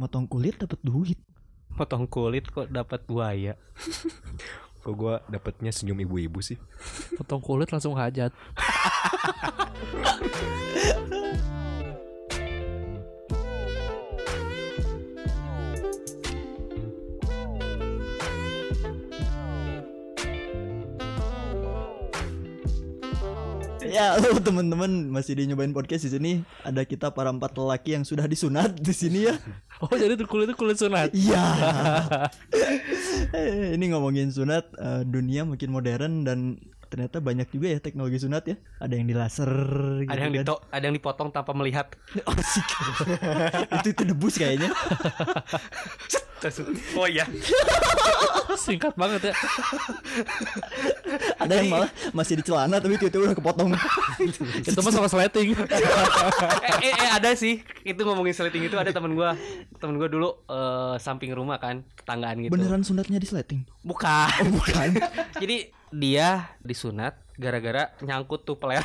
motong kulit dapat duit. Potong kulit kok dapat buaya. Kok gua dapetnya senyum ibu-ibu sih? Potong kulit langsung hajat. Ya, halo teman-teman, masih di nyobain podcast di sini. Ada kita para empat lelaki yang sudah disunat di sini ya. Oh jadi tuh kulit itu kulit sunat. Iya. Eh, Ini ngomongin sunat eh, dunia makin modern dan ternyata banyak juga ya teknologi sunat ya. Ada yang di laser gitu Ada yang kan. dito ada yang dipotong tanpa melihat. Asik. itu itu debus kayaknya. Oh iya. Singkat banget ya. Ada yang malah masih di celana tapi tiba-tiba udah kepotong. Itu mah sama sleting. eh, eh, eh, ada sih. Itu ngomongin sleting itu ada temen gua. Temen gua dulu eh, samping rumah kan, tetanggaan gitu. Beneran sunatnya di sleting? Bukan. Oh, bukan. Jadi dia disunat gara-gara nyangkut tuh peler.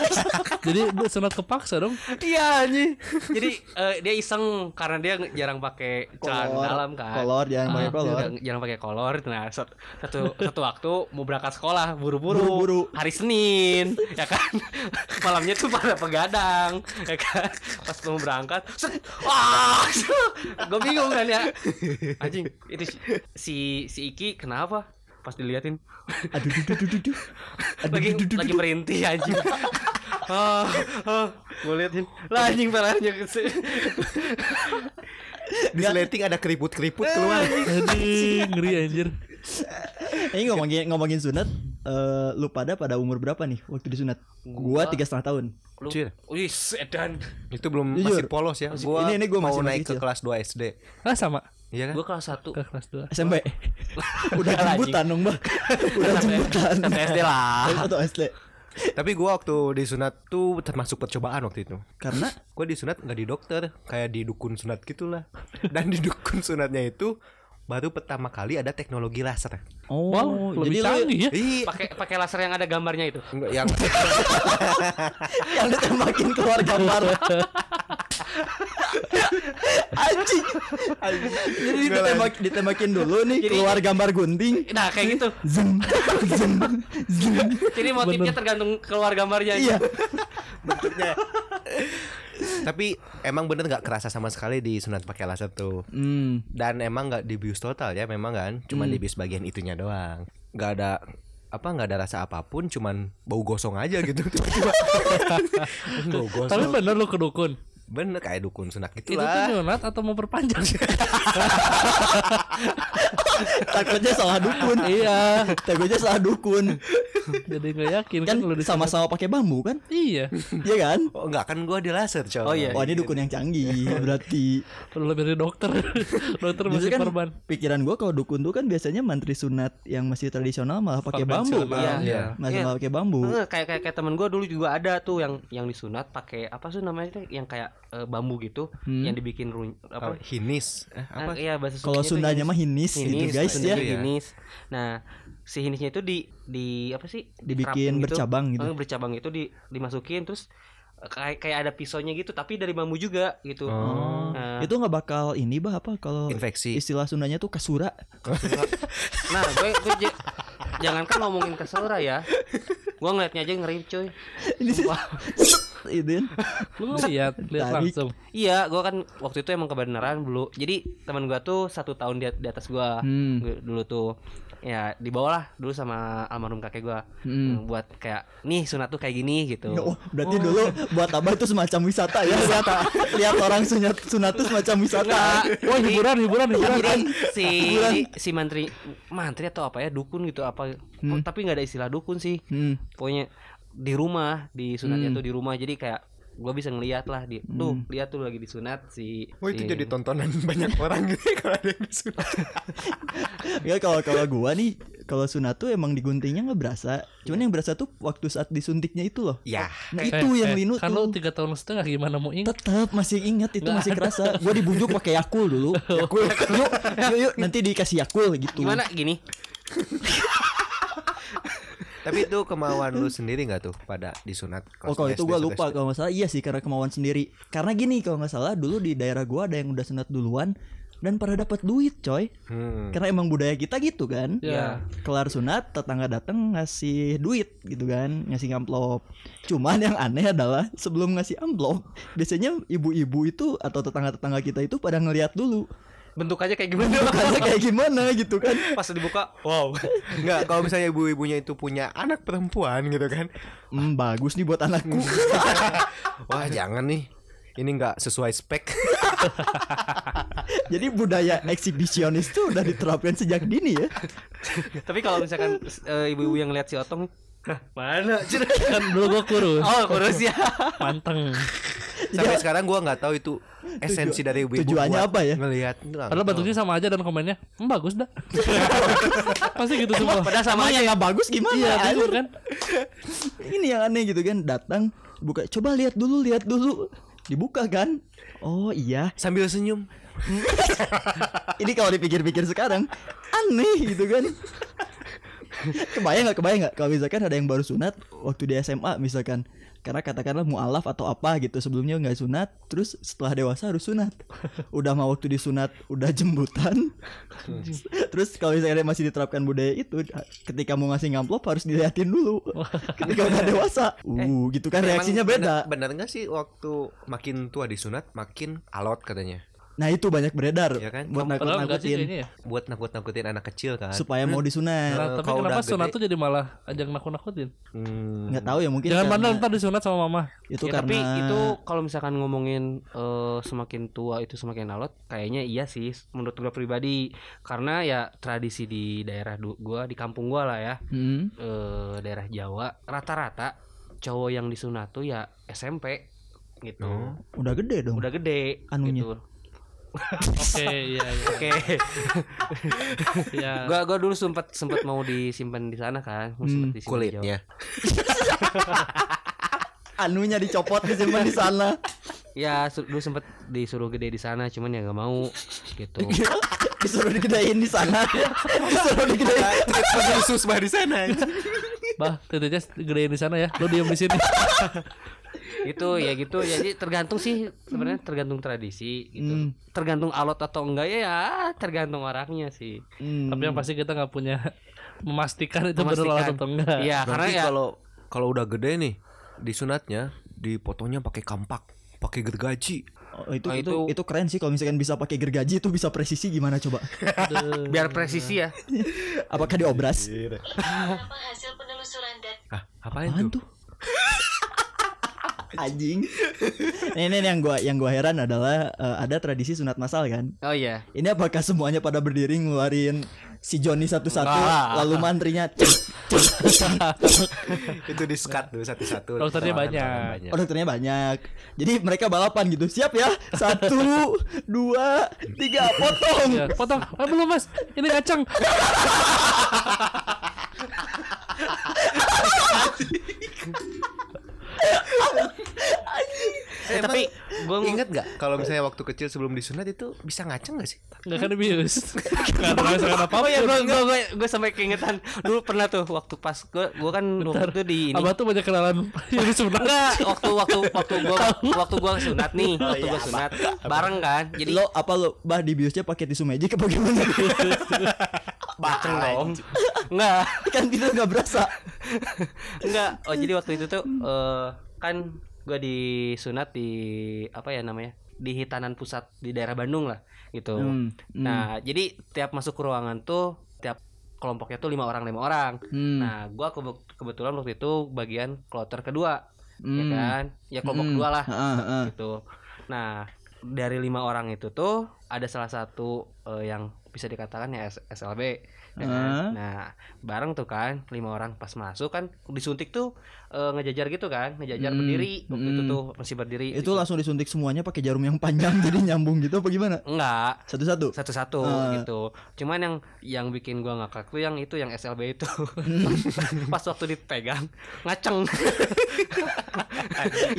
jadi dia sunat kepaksa dong. Iya anjing. Jadi eh, dia iseng karena dia jarang pakai celana dalam kan. kolor, jangan pakai Ah, kolor. Jarang, jarang pakai kolor. Nah, sat- satu satu waktu mau berangkat sekolah buru-buru. Hari Senin, ya kan. Malamnya tuh pada pegadang, ya kan. Pas mau berangkat, wah, gue bingung kan ya. Anjing, itu si si Iki kenapa? Pas diliatin, Aduh, duh, duh, duh, duh, duh. Aduh, lagi duh, duh, duh, lagi merintih anjing. Oh, oh, gue liatin lah anjing pelernya Di sleting ada keriput-keriput keluar. Jadi ngeri anjir. Ini ngomongin ngomongin sunat, eh, lu pada pada umur berapa nih waktu disunat? Gua tiga setengah tahun. Lu, wih, edan. Itu belum Jujur. masih polos ya. Gua Ini- ini gua mau masih- naik masih ke kecil. kelas 2 SD. Ah sama. Iya kan? Gue kelas 1 Ke kelas 2. SMP. Udah jemputan dong, Mbak. Udah jemputan. Sampai SD lah. Atau SD. Tapi gua waktu disunat tuh termasuk percobaan waktu itu. Karena Gua disunat nggak di dokter, kayak di dukun sunat gitulah. Dan di dukun sunatnya itu baru pertama kali ada teknologi laser. oh, Wow, jadi lebih lu canggih ya. Ih, Pakai pakai laser yang ada gambarnya itu. enggak yang yang ditembakin keluar gambar. Anjing. Jadi ditembak, ditembakin dulu nih Jadi- keluar gambar gunting. Nah, kayak gitu. Zeng, zeng, zeng. Jadi motifnya tergantung keluar gambarnya. Iya. bentuknya. Tapi emang bener nggak kerasa sama sekali di sunat pakai laser tuh. Hmm. Dan emang nggak dibius total ya, memang kan, cuman dibius bagian itunya doang. Nggak ada apa nggak ada rasa apa pun, cuman bau gosong aja gitu tiba-tiba. bau Tapi gosong. bener lu ke dukun. Bener kayak dukun sunat Itu tuh gitulah. nyunat atau mau perpanjang? Takutnya salah dukun. iya. Takutnya salah dukun. Jadi nggak yakin Kan kalau disunat. sama-sama pakai bambu kan? Iya. Iya kan? Oh enggak kan gua di laser, coy. Oh, iya. Oh ini dukun yang canggih berarti. Perlu lebih dari dokter. dokter Justru masih kan korban. pikiran gua kalau dukun tuh kan biasanya mantri sunat yang masih tradisional malah pakai bambu Konvensional, kan. iya. Masih Iya. malah pakai bambu. Enggak, kayak kayak kayak temen gue dulu juga ada tuh yang yang disunat pakai apa sih namanya tuh yang kayak eh, bambu gitu Hmm. yang dibikin run, Oh, apa hinis. Eh, Ah, apa? iya bahasa Kalau Sundanya mah hinis, gitu hinis, guys Sundanya ya. Iya. hinis. Nah, si hinisnya itu di di apa sih? Dibikin Dikerapin bercabang gitu. Eh, bercabang itu di dimasukin terus eh, kayak kayak ada pisaunya gitu tapi dari bambu juga gitu. Oh. Nah, Itu nggak bakal ini bah apa kalau Infeksi. istilah Sundanya tuh kasura. nah gue, gue j- jangankan ngomongin kesora ya. Gue ngeliatnya aja ngeri cuy. Ini itu kan. Lu lihat, lihat langsung. Iya, gua kan waktu itu emang kebenaran dulu. Jadi teman gua tuh satu tahun di, di atas gua Hmm. Gua- dulu tuh. Ya di bawah lah dulu sama almarhum kakek gua Hmm. buat kayak nih sunat tuh kayak gini gitu. Oh, berarti dulu buat abah itu semacam wisata ya. Lihat lihat orang sunat sunat tuh semacam wisata. Enggak. Wah hiburan, hiburan, hiburan. Jadi si Hiburan. si mantri mantri atau apa ya dukun gitu apa oh, tapi nggak ada istilah dukun sih Hmm. pokoknya di rumah di sunatnya tuh di rumah jadi kayak gua bisa ngeliat lah di tuh lihat tuh lagi disunat si Oh itu si- jadi tontonan banyak orang gitu kalau ada yang disunat. Ya kalau kalau gua nih kalau sunat tuh emang diguntingnya nggak berasa. Cuman yang berasa tuh waktu saat disuntiknya itu loh. Ya. Nah Eh, itu yang eh, linu Kan lu tuh. tiga tahun setengah gimana mau ingat? Tetap masih ingat itu masih kerasa. Gua dibujuk pakai Yakul dulu. Yakul. Yuk, yuk, yuk nanti dikasih Yakul gitu. gimana gini Tapi itu kemauan lu sendiri nggak tuh pada disunat? Oh kalau itu gue SD? lupa kalau nggak salah iya sih karena kemauan sendiri. Karena gini kalau nggak salah dulu di daerah gua ada yang udah sunat duluan dan pada dapat duit coy. Hmm. Karena emang budaya kita gitu kan. Ya. Kelar sunat tetangga datang ngasih duit gitu kan, ngasih amplop. Cuman yang aneh adalah sebelum ngasih amplop, biasanya ibu-ibu itu atau tetangga-tetangga kita itu pada ngeliat dulu Bentukannya kayak gimana? Bentukannya kayak gimana gitu kan. Pas dibuka, wow. Enggak, kalau misalnya ibu-ibunya itu punya anak perempuan gitu kan. Hmm, bagus nih buat anakku. Wah, jangan nih. Ini nggak sesuai spek. Jadi budaya eksibisionis tuh udah diterapkan sejak dini ya. Tapi kalau misalkan eh, ibu-ibu yang lihat si Otong, "Hah, mana? Cina?" Kan dulu gua kurus. Oh, kurus ya. Manteng. Sampai sekarang gua nggak tahu itu esensi dari ibu-ibu. tujuannya apa ya? Ngelihat. Padahal bentuknya sama aja dan komennya, hmm, bagus dah. Pasti gitu semua. Padahal sama aja. yang nggak bagus gimana? Iya, kan? Ini yang aneh gitu kan, datang buka coba lihat dulu, lihat dulu. Dibuka kan? Oh iya. Sambil senyum. Ini kalau dipikir-pikir sekarang aneh gitu kan. kebayang nggak kebayang nggak kalau misalkan ada yang baru sunat waktu di SMA misalkan karena katakanlah mualaf atau apa gitu sebelumnya nggak sunat terus setelah dewasa harus sunat. Udah mau waktu disunat udah jembutan. Terus kalau misalnya masih diterapkan budaya itu ketika mau ngasih ngamplop harus diliatin dulu. Ketika udah dewasa. Uh gitu kan reaksinya beda. Benar benar nggak sih waktu makin tua disunat makin alot katanya. Nah itu banyak beredar Iya kan? buat nakut-nakutin kayaknya ya. Buat nakut-nakutin anak kecil kan. supaya mau disunat Nah, tapi kalau kenapa sunat gede- tuh jadi malah ajang nakut-nakutin? Hmm. nggak tahu ya mungkin Jangan karena bandel ntar disunat sama mama. itu Ya, karena tapi itu kalau misalkan ngomongin eh, semakin tua itu semakin alot, kayaknya iya sih menurut gue pribadi. Karena ya tradisi di daerah gua di kampung gua lah ya, Hmm. eh, daerah Jawa, rata-rata cowok yang disunat tuh ya SMP gitu. Oh. udah gede dong Udah gede Anunya. gitu. Oke, iya iya. Oke. Iya. gua gua dulu sempat sempat mau disimpan di sana kan, mau Hmm, disimpan di. Kulitnya. anunya dicopot disimpan di sana Ya, dulu sempat disuruh gede di sana, cuman ya nggak mau gitu. disuruh digedein di sana disuruh digedein Khusus bah di sana. Bah, titiknya gedein di sana ya. Lu diam di sini. Itu ya gitu ya jadi tergantung sih sebenarnya tergantung tradisi gitu Hmm. tergantung alot atau enggak ya, ya tergantung orangnya sih Hmm. Tapi yang pasti kita nggak punya memastikan itu benar alat atau enggak. iya karena Berarti ya kalau kalau udah gede nih disunatnya dipotongnya pakai kampak, pakai gergaji. Oh, itu, Oh, itu itu- itu keren sih kalau misalkan bisa pakai gergaji itu bisa presisi gimana coba Aduh. biar presisi ya apakah diobras Beberapa hasil penelusuran data Ah, Apaan tuh? tuh anjing ini, ini yang gua yang gua heran adalah eh, ada tradisi sunat masal kan oh iya ini apakah semuanya pada berdiri ngeluarin si Joni satu-satu Enggak. lalu mantrinya Itu di skat tuh satu-satu. Dokternya banyak. Oh dokternya banyak Jadi mereka balapan gitu Siap ya Satu Dua Tiga Potong Ya, potong. Ah, belum mas. Ini kacang. eh, tapi gue Ingat nggak kalau misalnya waktu kecil sebelum disunat itu bisa ngaceng nggak sih? Nggak kan bius. Nggak ada merasakan apa Oh ya gue gue gue gue sampai keingetan. Dulu pernah tuh waktu pas gue gue kan waktu itu di ini. Abah tuh banyak kenalan ini sebenarnya. enggak waktu waktu waktu gue waktu gue sunat nih waktu gue sunat. Bareng kan jadi Lo apa lo Bah di biosnya pakai tisu magic apa gimana? Baceng dong enggak Kan kita nggak berasa. Enggak oh jadi waktu itu tuh eh, kan gue disunat di apa ya namanya di hitanan pusat di daerah Bandung lah gitu Hmm, hmm. nah jadi tiap masuk ke ruangan tuh tiap kelompoknya tuh lima orang lima orang Hmm. nah gue kebetulan waktu itu bagian kloter kedua ya Hmm. kan ya kelompok Hmm. kedua lah Heeh, heeh. gitu nah dari lima orang itu tuh ada salah satu eh, yang bisa dikatakan ya SLB ya kan? Nah bareng tuh kan lima orang pas masuk kan disuntik tuh eh, ngejajar gitu kan ngejajar Hmm, berdiri waktu itu hmm. tuh masih berdiri Itu langsung disuntik semuanya pakai jarum yang panjang Jadi nyambung gitu apa gimana enggak Satu-satu satu-satu Ah. gitu. Cuman yang yang bikin gua ngakak tuh yang itu yang SLB itu. Pas waktu dipegang ngaceng.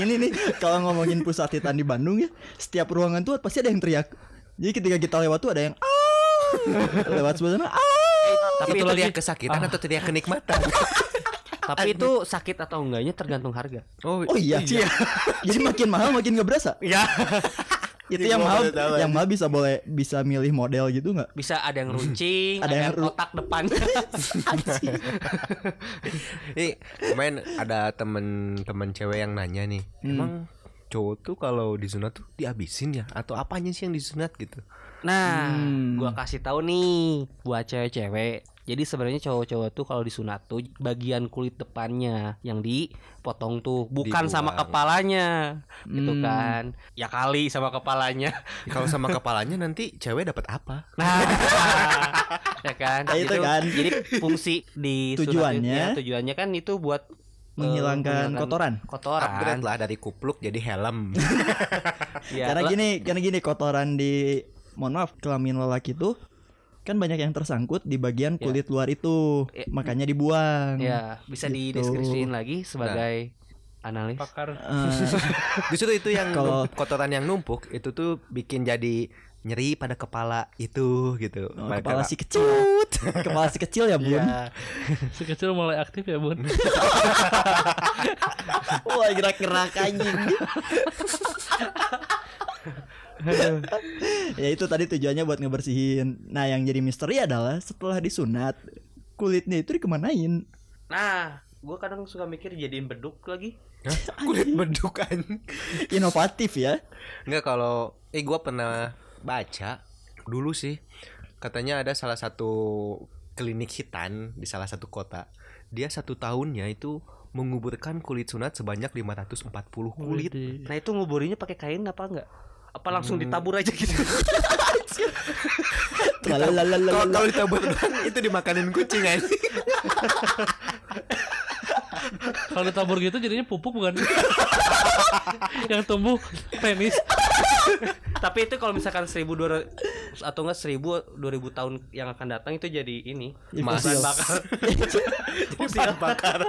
Ini nih Kalau ngomongin pusat hitan di Bandung ya Setiap ruangan tuh pasti ada yang teriak Jadi ketika kita lewat tuh ada yang "Ah!" Lewat sebelah sana "Ah!" Tapi itu teriak kesakitan atau teriak kenikmatan? Tapi itu sakit atau enggaknya tergantung harga. Oh, Oh iya. Jadi makin mahal makin nggak berasa. Iya. Itu yang mahal, yang mahal bisa boleh bisa milih model gitu nggak? Bisa ada yang runcing, Ada ada, yang kotak depan. Ini kemarin ada temen-temen cewek yang nanya nih, emang cowok tuh kalau disunat tuh dihabisin ya atau apanya sih yang disunat gitu? Nah, Hmm. gua kasih tahu nih buat cewek-cewek. Jadi sebenarnya cowok-cowok tuh kalau disunat tuh bagian kulit depannya yang dipotong tuh, bukan sama Dibuang. kepalanya. Gitu Hmm. kan. Ya kali sama kepalanya. Kalau sama kepalanya nanti cewek dapat apa? Nah, ya kan. Kayak itu Jadi- kan. Jadi fungsi di sunat Tujuannya? itu- tujuannya kan itu buat eh, Menghilangkan kotoran. Kotoran. Upgrade lah dari kupluk jadi helm. Ya, karena gini, karena gini kotoran di mohon maaf kelamin lelaki tuh kan banyak yang tersangkut di bagian Ya. kulit luar itu, Ya. makanya dibuang. Ya, bisa Gitu. dideskripsiin lagi sebagai analis. Pakar. Eh, Justru itu yang Kalau- kotoran yang numpuk itu tuh bikin jadi nyeri pada kepala itu gitu. oh, Pada kepala kepala- si kecil, kepala si kecil ya bun. Iya. Si kecil mulai aktif ya bun. Wah gerak-gerak anjing. ya itu tadi tujuannya buat ngebersihin. Nah yang jadi misteri adalah setelah disunat kulitnya itu dikemanain? Nah, gua kadang suka mikir jadiin beduk lagi. Hah? Kulit bedukan. Inovatif ya. Enggak kalau eh gua pernah baca dulu sih katanya ada salah satu klinik hitan di salah satu kota. Dia satu tahunnya itu menguburkan kulit sunat sebanyak 540 kulit. Nah, itu nguburinya pakai kain apa enggak? Apa langsung ditabur aja gitu? Kalau ditabur doang, itu dimakanin kucing aja. Kalau ditabur gitu jadinya pupuk bukan? yang tumbuh penis. Tapi itu kalau misalkan 1200 atau enggak 1000 2000 tahun yang akan datang itu jadi ini. Jadi Mas. fosil. Bahan bakar. Fosil bakar.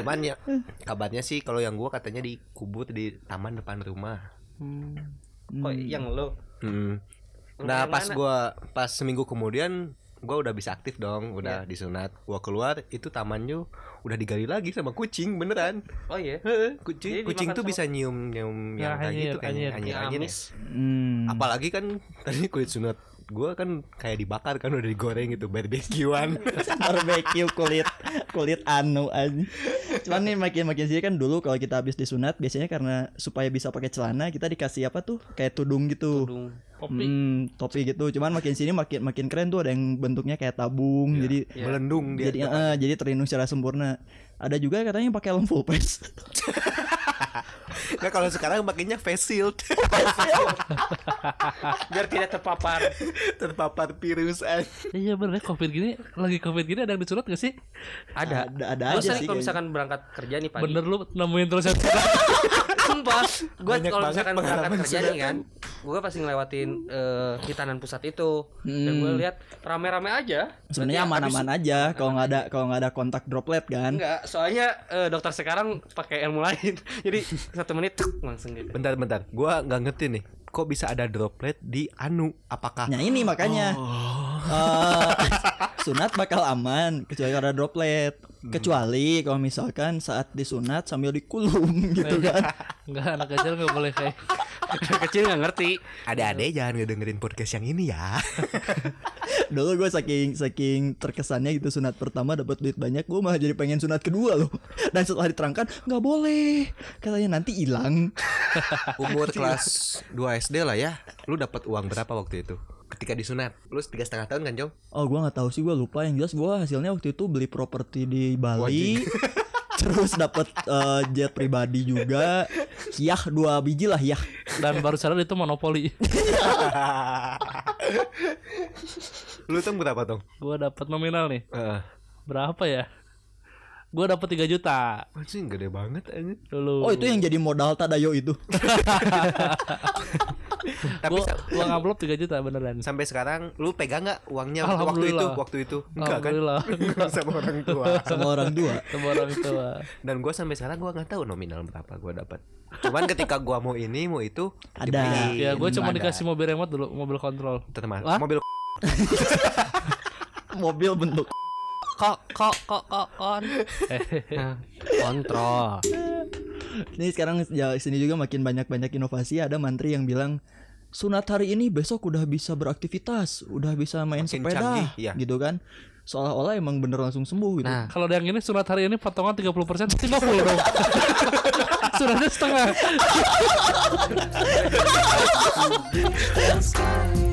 Cuman ya kabarnya sih kalau yang gua katanya dikubur di taman depan rumah. Kok yang lo? Hmm. Nah yang pas mana? gua pas seminggu kemudian gua udah bisa aktif dong, udah disunat. Gua keluar itu tamannya udah digali lagi sama kucing beneran. Oh iya. Heeh, kucing Jadi kucing tuh sama- bisa nyium nyium Ya, yang kayak anyir, gitu kan anyir Yang anyir. amis. Hmm. Apalagi kan tadi kulit sunat gua kan kayak dibakar kan udah digoreng gitu barbekyuan. barbecue kulit kulit anu aja. Cuman nih makin makin sini kan dulu kalau kita habis disunat biasanya karena supaya bisa pakai celana kita dikasih apa tuh kayak tudung gitu. Tudung. Kopi. Hmm, topi gitu. Cuman makin sini makin makin keren tuh ada yang bentuknya kayak tabung. Jadi Iya. Melendung dia. jadi eh, jadi terlindung secara sempurna. Ada juga katanya yang pakai helm full face. Nah kalau sekarang pakainya face shield Biar tidak terpapar. terpapar virus an. Iya bener ya covid gini Lagi covid gini ada yang disunat gak sih? Ada. ada ada aja sih. kalau misalkan berangkat kerja nih pagi. Bener lu nemuin terus yang Sumpah, gue kalau misalkan berangkat kerja nih sunatan. kan, gue pasti ngelewatin eh, hitanan pusat itu, dan gue lihat rame-rame aja. Sebenarnya aman-aman aja kalau nggak ada kalau nggak ada kontak droplet kan. Enggak, soalnya eh, dokter sekarang pakai ilmu lain, jadi satu menit tuk, langsung gitu. Bentar bentar, gua nggak ngerti nih. Kok bisa ada droplet di anu? Apakah Nah ini makanya eh, sunat bakal aman kecuali ada droplet. Kecuali kalau misalkan saat disunat sambil dikulum gitu kan. Enggak anak kecil gak boleh kayak Kecil nggak ngerti. Adik-adik jangan ngedengerin podcast yang ini ya. Dulu gue saking saking terkesannya gitu sunat pertama dapat duit banyak, gue malah jadi pengen sunat kedua loh. Dan setelah diterangkan nggak boleh, katanya nanti hilang. Umur kelas 2 SD lah ya. Lu dapat uang berapa waktu itu? Ketika disunat, lu tiga setengah tahun kan Jong? Oh gue nggak tahu sih gue lupa yang jelas gue hasilnya waktu itu beli properti di Bali. Terus dapat eh, jet pribadi juga, yah dua biji lah yah. Dan baru sadar itu monopoli lu tuh berapa tong? Gue dapat nominal nih Heeh. Berapa ya? Gue dapat 3 juta Anjing gede banget anjing. dulu Oh itu yang jadi modal Tadayo itu. Tapi Gue sa- uang amplop 3 juta beneran sampai sekarang lu pegang nggak uangnya waktu itu? Waktu itu enggak kan? Sama orang tua. sama orang tua. Sama orang tua Dan gua sampai sekarang gua nggak tahu nominal berapa gua dapat. Cuman ketika gua mau ini mau itu Ada. dibeliin. Ya gue cuma Ada. dikasih mobil remote dulu Mobil kontrol Hah? mobil Mobil bentuk Kok kok kok kok kon. Nah, Kontrol. Ini sekarang ya sini juga makin banyak-banyak inovasi. Ada mantri yang bilang sunat hari ini besok udah bisa beraktivitas, udah bisa main Makin sepeda, canggih, iya. gitu kan? Seolah-olah emang bener langsung sembuh gitu. Nah, Kalau ada yang ini sunat hari ini potongan 30% pasti nggak full dong. Sunatnya setengah.